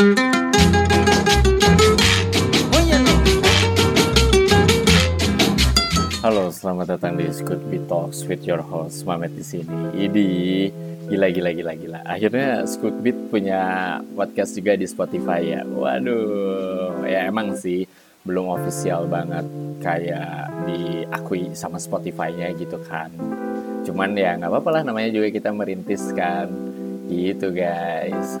Halo, selamat datang di Scoot Beat Talks with your host Mamet di sini. Idi, gila gila gila gila. Akhirnya Scoot Beat punya podcast juga di Spotify ya. Waduh, ya emang sih belum official banget kayak diakui sama Spotify-nya gitu kan. Cuman ya nggak apa-apa lah namanya juga kita merintis kan Gitu guys.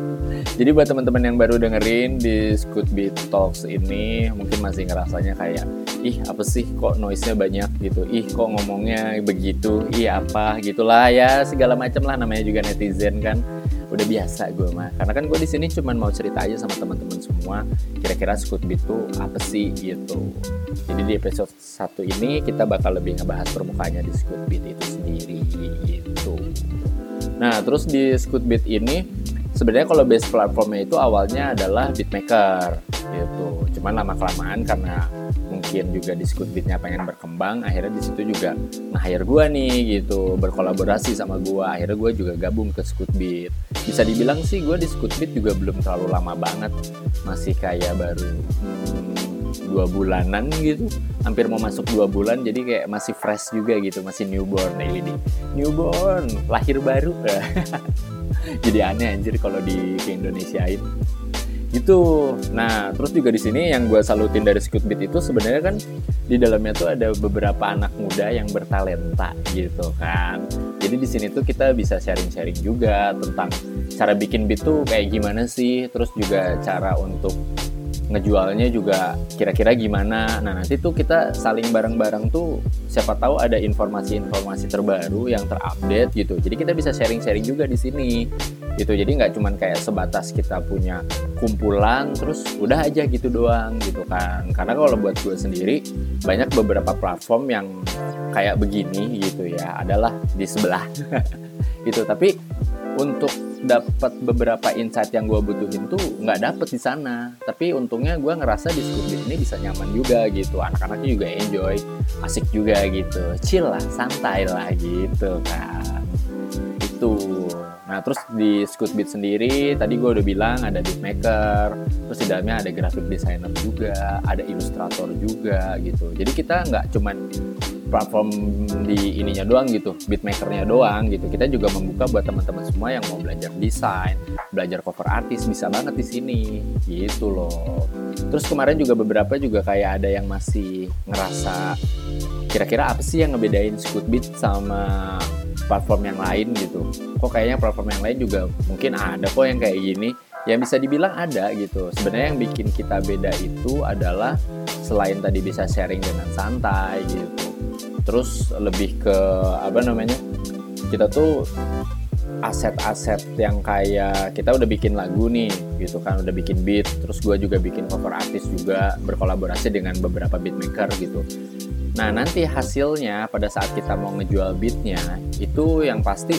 Jadi buat teman-teman yang baru dengerin di Scoot Beat Talks ini mungkin masih ngerasanya kayak ih apa sih kok noise-nya banyak gitu. Ih kok ngomongnya begitu. Ih apa gitulah ya segala macam lah namanya juga netizen kan. Udah biasa gue mah. Karena kan gue di sini cuma mau cerita aja sama teman-teman semua kira-kira Scoot Beat tuh apa sih gitu. Jadi di episode satu ini kita bakal lebih ngebahas permukaannya di Scoot Beat itu sendiri gitu. Nah, terus di Scootbeat ini sebenarnya kalau base platformnya itu awalnya adalah beatmaker gitu. Cuman lama kelamaan karena mungkin juga di Scootbeatnya pengen berkembang, akhirnya di situ juga nge-hire gue nih gitu, berkolaborasi sama gue. Akhirnya gue juga gabung ke Scootbeat. Bisa dibilang sih gue di Scootbeat juga belum terlalu lama banget, masih kayak baru hmm, dua bulanan gitu. Hampir mau masuk dua bulan jadi kayak masih fresh juga gitu masih newborn. Nah ini newborn lahir baru. Jadi aneh anjir kalau di ke Indonesiain. Gitu. Nah terus juga di sini yang gue salutin dari Scootbeat itu sebenarnya kan di dalamnya tuh ada beberapa anak muda yang bertalenta gitu kan. Jadi di sini tuh kita bisa sharing-sharing juga tentang cara bikin beat tuh kayak gimana sih terus juga cara untuk ngejualnya juga kira-kira gimana. Nah nanti tuh kita saling bareng-bareng tuh siapa tahu ada informasi-informasi terbaru yang terupdate gitu. Jadi kita bisa sharing-sharing juga di sini gitu. Jadi nggak cuman kayak sebatas kita punya kumpulan terus udah aja gitu doang gitu kan. Karena kalau buat gue sendiri banyak beberapa platform yang kayak begini gitu ya adalah di sebelah gitu. Tapi untuk dapat beberapa insight yang gue butuhin tuh nggak dapet di sana. Tapi untungnya gue ngerasa di Scootbit ini bisa nyaman juga gitu. Anak-anaknya juga enjoy asik juga gitu. Chill lah santai lah gitu kan itu. Nah terus di Scootbeat sendiri tadi gue udah bilang ada beatmaker, terus di dalamnya ada graphic designer juga, ada ilustrator juga gitu. Jadi kita nggak cuman platform di ininya doang gitu, beatmakernya doang gitu. Kita juga membuka buat teman-teman semua yang mau belajar desain, belajar cover artis bisa banget di sini gitu loh. Terus kemarin juga beberapa juga kayak ada yang masih ngerasa kira-kira apa sih yang ngebedain Scootbeat sama platform yang lain gitu. Kok kayaknya platform yang lain juga mungkin ada kok yang kayak gini. Yang bisa dibilang ada gitu. Sebenarnya yang bikin kita beda itu adalah selain tadi bisa sharing dengan santai gitu terus lebih ke apa namanya kita tuh aset-aset yang kayak kita udah bikin lagu nih gitu kan udah bikin beat. Terus gue juga bikin cover artis juga berkolaborasi dengan beberapa beatmaker gitu. Nah nanti hasilnya pada saat kita mau ngejual beatnya itu yang pasti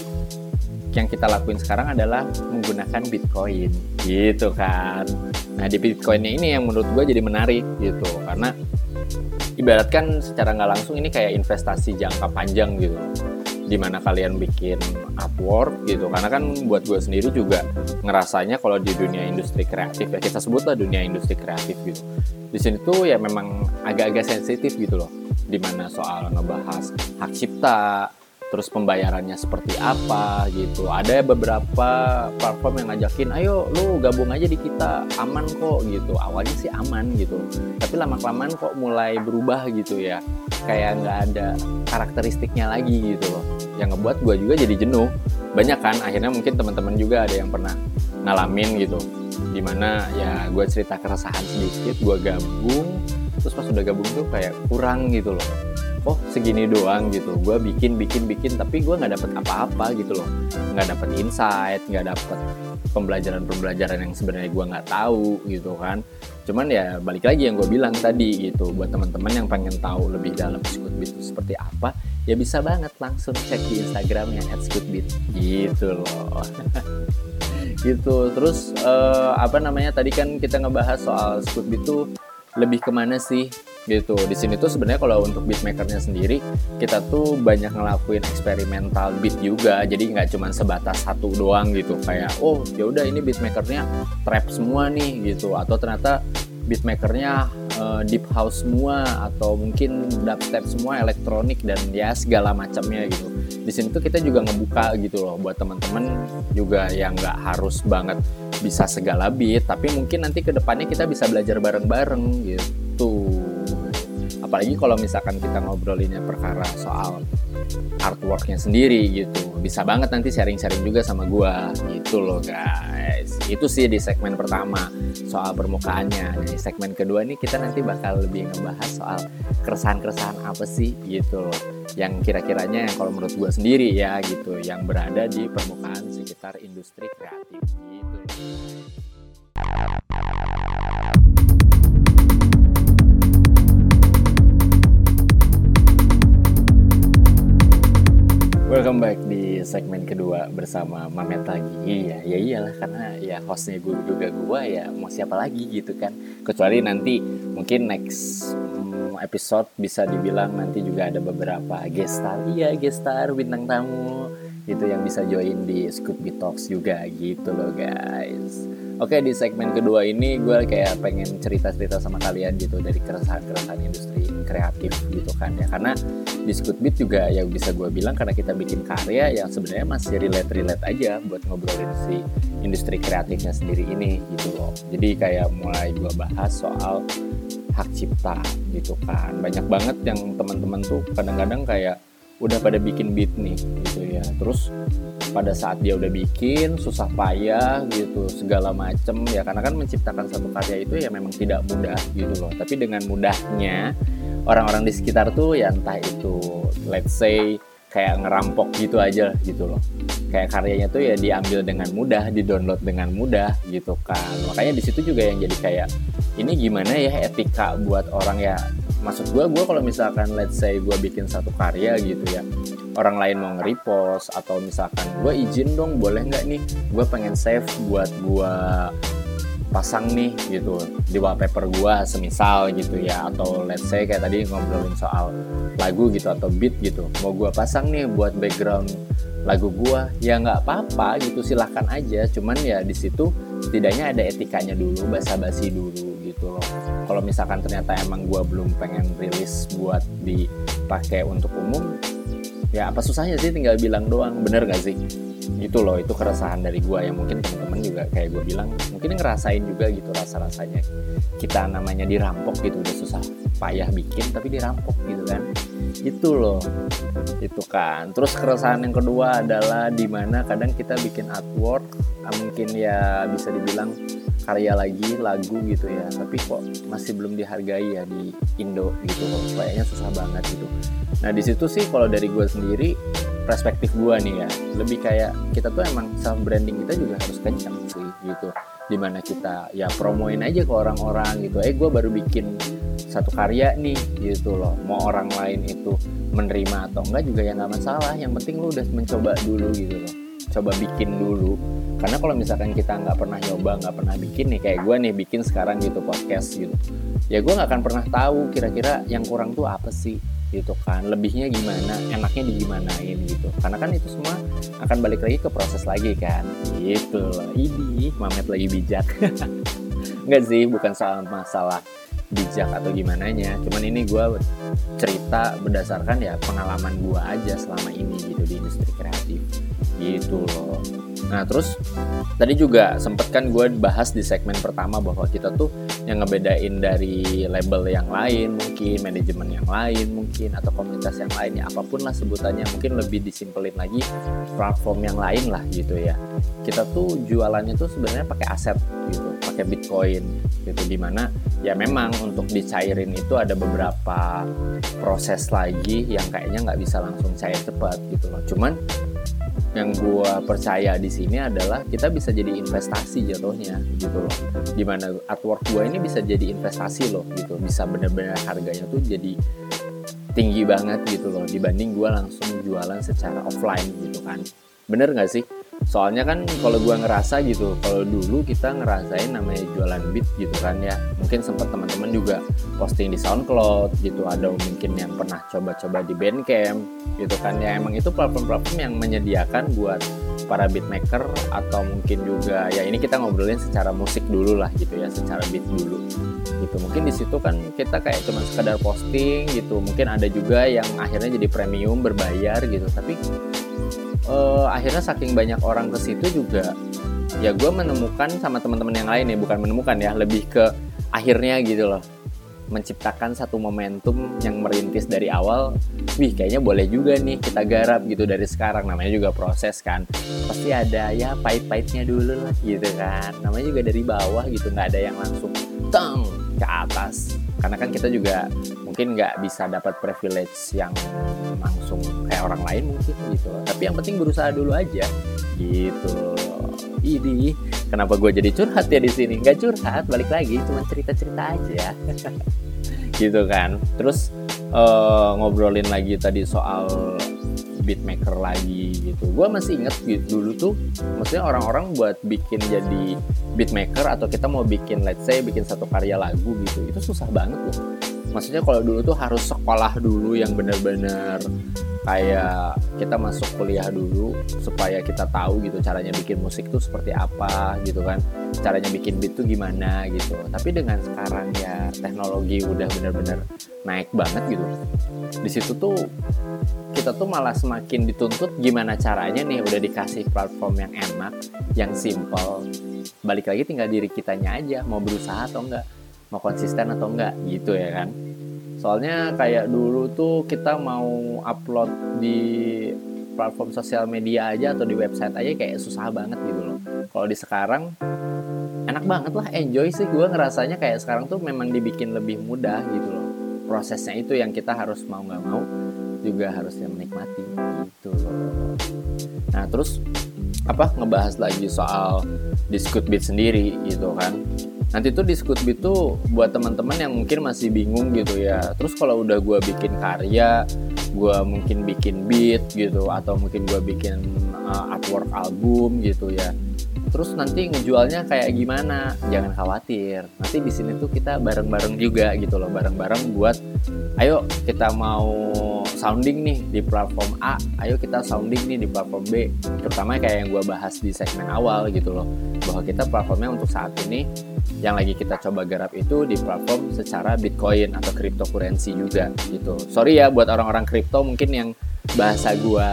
yang kita lakuin sekarang adalah menggunakan bitcoin gitu kan. Nah di bitcoinnya ini yang menurut gue jadi menarik gitu. Karena ibaratkan secara nggak langsung ini kayak investasi jangka panjang gitu. Di mana kalian bikin Upwork gitu. Karena kan buat gue sendiri juga ngerasanya kalau di dunia industri kreatif ya kita sebutlah dunia industri kreatif gitu. Di sini tuh ya memang agak-agak sensitif gitu loh. Di mana soal ngebahas hak cipta terus pembayarannya seperti apa gitu. Ada beberapa platform yang ngajakin ayo lu gabung aja di kita aman kok gitu. Awalnya sih aman gitu tapi lama kelamaan kok mulai berubah gitu ya. Kayak nggak ada karakteristiknya lagi gitu loh. Yang ngebuat gue juga jadi jenuh. Banyak kan akhirnya mungkin teman-teman juga ada yang pernah ngalamin gitu. Di mana ya gue cerita keresahan sedikit gue gabung terus pas udah gabung tuh kayak kurang gitu loh oh segini doang gitu. Gue bikin bikin bikin tapi gue nggak dapet apa-apa gitu loh. Nggak dapet insight nggak dapet pembelajaran-pembelajaran yang sebenarnya gue nggak tahu gitu kan. Cuman ya balik lagi yang gue bilang tadi gitu. Buat teman-teman yang pengen tahu lebih dalam Scootbeat itu seperti apa ya bisa banget langsung cek di Instagramnya @scootbeat gitu loh. Gitu. Terus uh, apa namanya tadi kan kita ngebahas soal Scootbeat itu lebih ke mana sih gitu. Di sini tuh sebenarnya kalau untuk beatmakernya sendiri kita tuh banyak ngelakuin eksperimental beat juga. Jadi nggak cuma sebatas satu doang gitu. Kayak oh ya udah ini beatmakernya trap semua nih gitu. Atau ternyata beatmakernya uh, deep house semua atau mungkin dubstep semua elektronik dan ya segala macamnya gitu. Di sini tuh kita juga ngebuka gitu loh buat teman-teman juga yang nggak harus banget bisa segala beat. Tapi mungkin nanti ke depannya kita bisa belajar bareng-bareng gitu apalagi kalau misalkan kita ngobrolinnya perkara soal artworknya sendiri gitu. Bisa banget nanti sharing-sharing juga sama gua. Gitu loh guys. Itu sih di segmen pertama soal permukaannya. Di segmen kedua nih kita nanti bakal lebih ngebahas soal keresahan-keresahan apa sih gitu loh. Yang kira-kiranya yang kalau menurut gua sendiri ya gitu yang berada di permukaan sekitar industri kreatif gitu Welcome back di segmen kedua bersama Mamet lagi. Iya, ya iyalah karena ya hostnya gue juga gue ya mau siapa lagi gitu kan. Kecuali nanti mungkin next mm, episode bisa dibilang nanti juga ada beberapa guest star. Iya, guest star bintang tamu gitu yang bisa join di Scoop Talks juga gitu loh guys. Oke di segmen kedua ini gue kayak pengen cerita-cerita sama kalian gitu dari keresahan-keresahan industri kreatif gitu kan ya. Karena di Scootbeat juga ya bisa gue bilang karena kita bikin karya yang sebenarnya masih relate-relate aja buat ngobrolin si industri kreatifnya sendiri ini gitu loh. Jadi kayak mulai gue bahas soal hak cipta gitu kan. Banyak banget yang teman-teman tuh kadang-kadang kayak udah pada bikin beat nih gitu ya. Terus pada saat dia udah bikin susah payah gitu segala macem ya karena kan menciptakan satu karya itu ya memang tidak mudah gitu loh. Tapi dengan mudahnya orang-orang di sekitar tuh ya entah itu let's say kayak ngerampok gitu aja gitu loh. Kayak karyanya tuh ya diambil dengan mudah di download dengan mudah gitu kan. Makanya di situ juga yang jadi kayak ini gimana ya etika buat orang ya maksud gue gue kalau misalkan let's say gue bikin satu karya gitu ya orang lain mau nge-repost atau misalkan gue izin dong boleh nggak nih? Gue pengen save buat gue pasang nih gitu. Di wallpaper gue semisal gitu ya. Atau let's say kayak tadi ngobrolin soal lagu gitu atau beat gitu. Mau gue pasang nih buat background lagu gue ya nggak apa-apa gitu silahkan aja. Cuman ya di situ setidaknya ada etikanya dulu basa-basi dulu gitu loh kalau misalkan ternyata emang gue belum pengen rilis buat dipakai untuk umum ya apa susahnya sih tinggal bilang doang? Bener gak sih? Itu loh itu keresahan dari gue yang mungkin teman-teman juga kayak gue bilang mungkin ngerasain juga gitu rasa-rasanya. Kita namanya dirampok gitu udah susah payah bikin tapi dirampok gitu kan. Itu loh. Itu kan. Terus keresahan yang kedua adalah di mana kadang kita bikin artwork mungkin ya bisa dibilang karya lagi lagu gitu ya. Tapi kok masih belum dihargai ya di Indo gitu kayaknya susah banget gitu. Nah di situ sih kalau dari gue sendiri perspektif gue nih ya. Lebih kayak kita tuh emang self branding kita juga harus kencang sih gitu. Di mana kita ya promoin aja ke orang-orang gitu. Eh gue baru bikin satu karya nih gitu loh. Mau orang lain itu menerima atau enggak juga ya nggak masalah. Yang penting lu udah mencoba dulu gitu loh coba bikin dulu. Karena kalau misalkan kita nggak pernah nyoba nggak pernah bikin nih kayak gue nih bikin sekarang gitu podcast gitu. Ya gue nggak akan pernah tahu kira-kira yang kurang tuh apa sih gitu kan. Lebihnya gimana enaknya digimanain gitu. Karena kan itu semua akan balik lagi ke proses lagi kan. Gitu ini mamet lagi bijak. Nggak sih bukan soal masalah bijak atau gimana nya cuman ini gue cerita berdasarkan ya pengalaman gue aja selama ini gitu di industri kreatif gitu loh. Nah terus tadi juga sempet kan gue bahas di segmen pertama bahwa kita tuh yang ngebedain dari label yang lain mungkin manajemen yang lain mungkin atau komunitas yang lain ya apa pun lah sebutannya mungkin lebih disimpelin lagi platform yang lain lah gitu ya. Kita tuh jualannya tuh sebenarnya pakai aset gitu pakai bitcoin gitu di mana ya memang untuk dicairin itu ada beberapa proses lagi yang kayaknya nggak bisa langsung cair cepat gitu loh. Cuman yang gue percaya di sini adalah kita bisa jadi investasi jatuhnya gitu loh. Di mana artwork gue ini bisa jadi investasi loh gitu. Bisa bener-bener harganya tuh jadi tinggi banget gitu loh dibanding gue langsung jualan secara offline gitu kan. Bener nggak sih soalnya kan kalau gua ngerasa gitu kalau dulu kita ngerasain namanya jualan beat gitu kan ya. Mungkin sempat teman-teman juga posting di SoundCloud gitu ada mungkin yang pernah coba-coba di Bandcamp gitu kan ya. Emang itu platform-platform yang menyediakan buat para beatmaker atau mungkin juga ya ini kita ngobrolin secara musik dulu lah gitu ya secara beat dulu gitu. Mungkin di situ kan kita kayak cuma sekadar posting gitu. Mungkin ada juga yang akhirnya jadi premium berbayar gitu. Tapi uh, akhirnya saking banyak orang ke situ juga ya gue menemukan sama teman-teman yang lain ya bukan menemukan ya lebih ke akhirnya gitu loh. Menciptakan satu momentum yang merintis dari awal wih kayaknya boleh juga nih kita garap gitu dari sekarang. Namanya juga proses kan. Pasti ada ya pahit-pahitnya dulu lah gitu kan. Namanya juga dari bawah gitu nggak ada yang langsung teng ke atas karena kan kita juga mungkin nggak bisa dapat privilege yang langsung kayak orang lain mungkin gitu tapi yang penting berusaha dulu aja. Gitu ini kenapa gue jadi curhat ya di sini? Nggak curhat balik lagi. Cuma cerita cerita aja. Gitu kan. Terus uh, ngobrolin lagi tadi soal beatmaker lagi gitu. Gue masih inget gitu, dulu tuh maksudnya orang-orang buat bikin jadi beatmaker atau kita mau bikin let's say bikin satu karya lagu gitu itu susah banget loh. Maksudnya kalau dulu tuh harus sekolah dulu yang benar-benar kayak kita masuk kuliah dulu supaya kita tahu gitu caranya bikin musik tuh seperti apa gitu kan. Caranya bikin beat tuh gimana gitu. Tapi dengan sekarang ya teknologi udah benar-benar naik banget gitu. Di situ tuh kita tuh malah semakin dituntut gimana caranya nih udah dikasih platform yang enak yang simple. Balik lagi tinggal diri kitanya aja mau berusaha atau enggak mau konsisten atau enggak gitu ya kan soalnya kayak dulu tuh kita mau upload di platform sosial media aja atau di website aja kayak susah banget gitu loh. Kalau di sekarang enak banget lah enjoy sih. Gue ngerasanya kayak sekarang tuh memang dibikin lebih mudah gitu loh. Prosesnya itu yang kita harus mau nggak mau juga harus yang menikmati gitu loh. Nah terus apa ngebahas lagi soal diskut beat sendiri gitu kan nanti tuh di Scootbeat tuh buat teman-teman yang mungkin masih bingung gitu ya. Terus kalau udah gue bikin karya gue mungkin bikin beat gitu atau mungkin gue bikin uh, artwork album gitu ya. Terus nanti ngejualnya kayak gimana? Jangan khawatir. Nanti di sini tuh kita bareng-bareng juga gitu loh. Bareng-bareng buat ayo kita mau sounding nih di platform A, ayo kita sounding nih di platform B. Terutama kayak yang gue bahas di segmen awal gitu loh, bahwa kita platformnya untuk saat ini yang lagi kita coba garap itu di platform secara Bitcoin atau cryptocurrency juga gitu. Sorry ya buat orang-orang kripto mungkin yang bahasa gue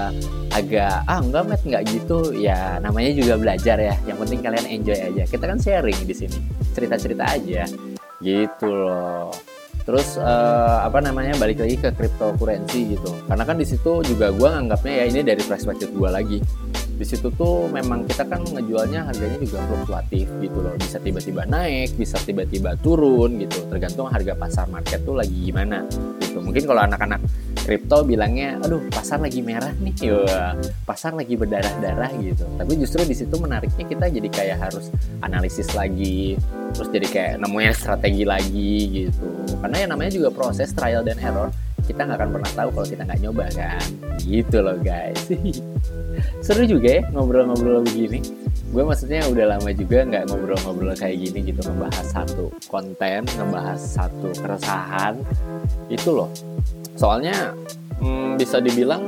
agak ah enggak met enggak gitu. Ya namanya juga belajar ya. Yang penting kalian enjoy aja. Kita kan sharing di sini. Cerita cerita aja. Gitu loh. Terus uh, apa namanya balik lagi ke cryptocurrency gitu. Karena kan di situ juga gue nganggapnya ya ini dari perspektif gue lagi di situ tuh memang kita kan ngejualnya harganya juga fluktuatif gitu loh. Bisa tiba-tiba naik bisa tiba-tiba turun gitu. Tergantung harga pasar market tuh lagi gimana gitu. Mungkin kalau anak-anak kripto bilangnya aduh pasar lagi merah nih. Ya pasar lagi berdarah-darah gitu. Tapi justru di situ menariknya kita jadi kayak harus analisis lagi terus jadi kayak nemuin strategi lagi gitu. Karena yang namanya juga proses trial dan error kita nggak akan pernah tahu kalau kita nggak nyoba kan. Gitu loh guys seru juga ya ngobrol-ngobrol begini. Gue maksudnya udah lama juga nggak ngobrol-ngobrol kayak gini gitu ngebahas satu konten ngebahas satu keresahan. Itu loh. Soalnya hmm, bisa dibilang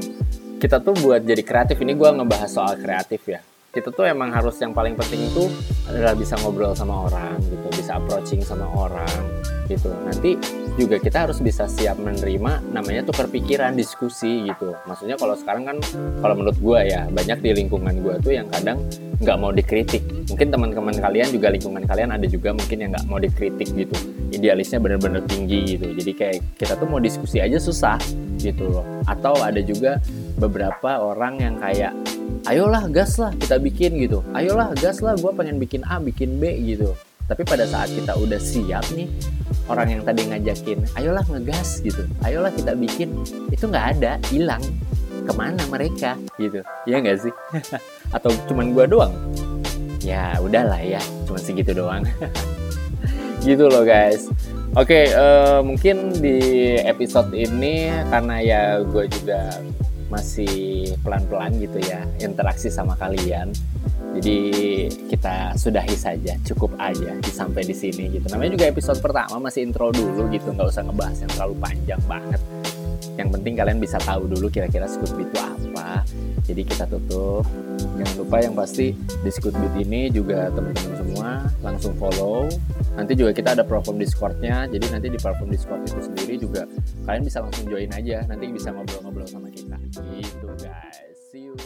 kita tuh buat jadi kreatif. Ini gue ngebahas soal kreatif ya. Kita tuh emang harus yang paling penting itu adalah bisa ngobrol sama orang gitu bisa approaching sama orang gitu. Nanti juga kita harus bisa siap menerima namanya tuh pikiran diskusi gitu. Maksudnya kalau sekarang kan kalau menurut gue ya banyak di lingkungan gue tuh yang kadang nggak mau dikritik. Mungkin teman-teman kalian juga lingkungan kalian ada juga mungkin yang nggak mau dikritik gitu. Idealisnya bener-bener tinggi gitu. Jadi kayak kita tuh mau diskusi aja susah gitu loh. Atau ada juga beberapa orang yang kayak ayolah gas lah kita bikin gitu. Ayolah gas lah gue pengen bikin A bikin B gitu tapi pada saat kita udah siap nih orang yang tadi ngajakin ayolah ngegas gitu. Ayolah kita bikin itu nggak ada. Hilang. Ke mana mereka? Gitu. Ya nggak sih? Atau cuman gue doang? Ya udahlah ya. Cuma segitu doang. Gitu loh guys. Oke okay, uh, mungkin di episode ini karena ya gue juga masih pelan-pelan gitu ya interaksi sama kalian. Jadi kita sudahi saja, cukup aja sampai di sini gitu. Namanya juga episode pertama masih intro dulu gitu, nggak usah ngebahas yang terlalu panjang banget. Yang penting kalian bisa tahu dulu kira-kira Scootbeat itu apa. Jadi kita tutup. Jangan lupa yang pasti di Scootbeat ini juga teman-teman semua langsung follow. Nanti juga kita ada platform Discordnya. Jadi nanti di platform Discord itu sendiri juga kalian bisa langsung join aja. Nanti bisa ngobrol-ngobrol sama kita. Gitu guys. See you.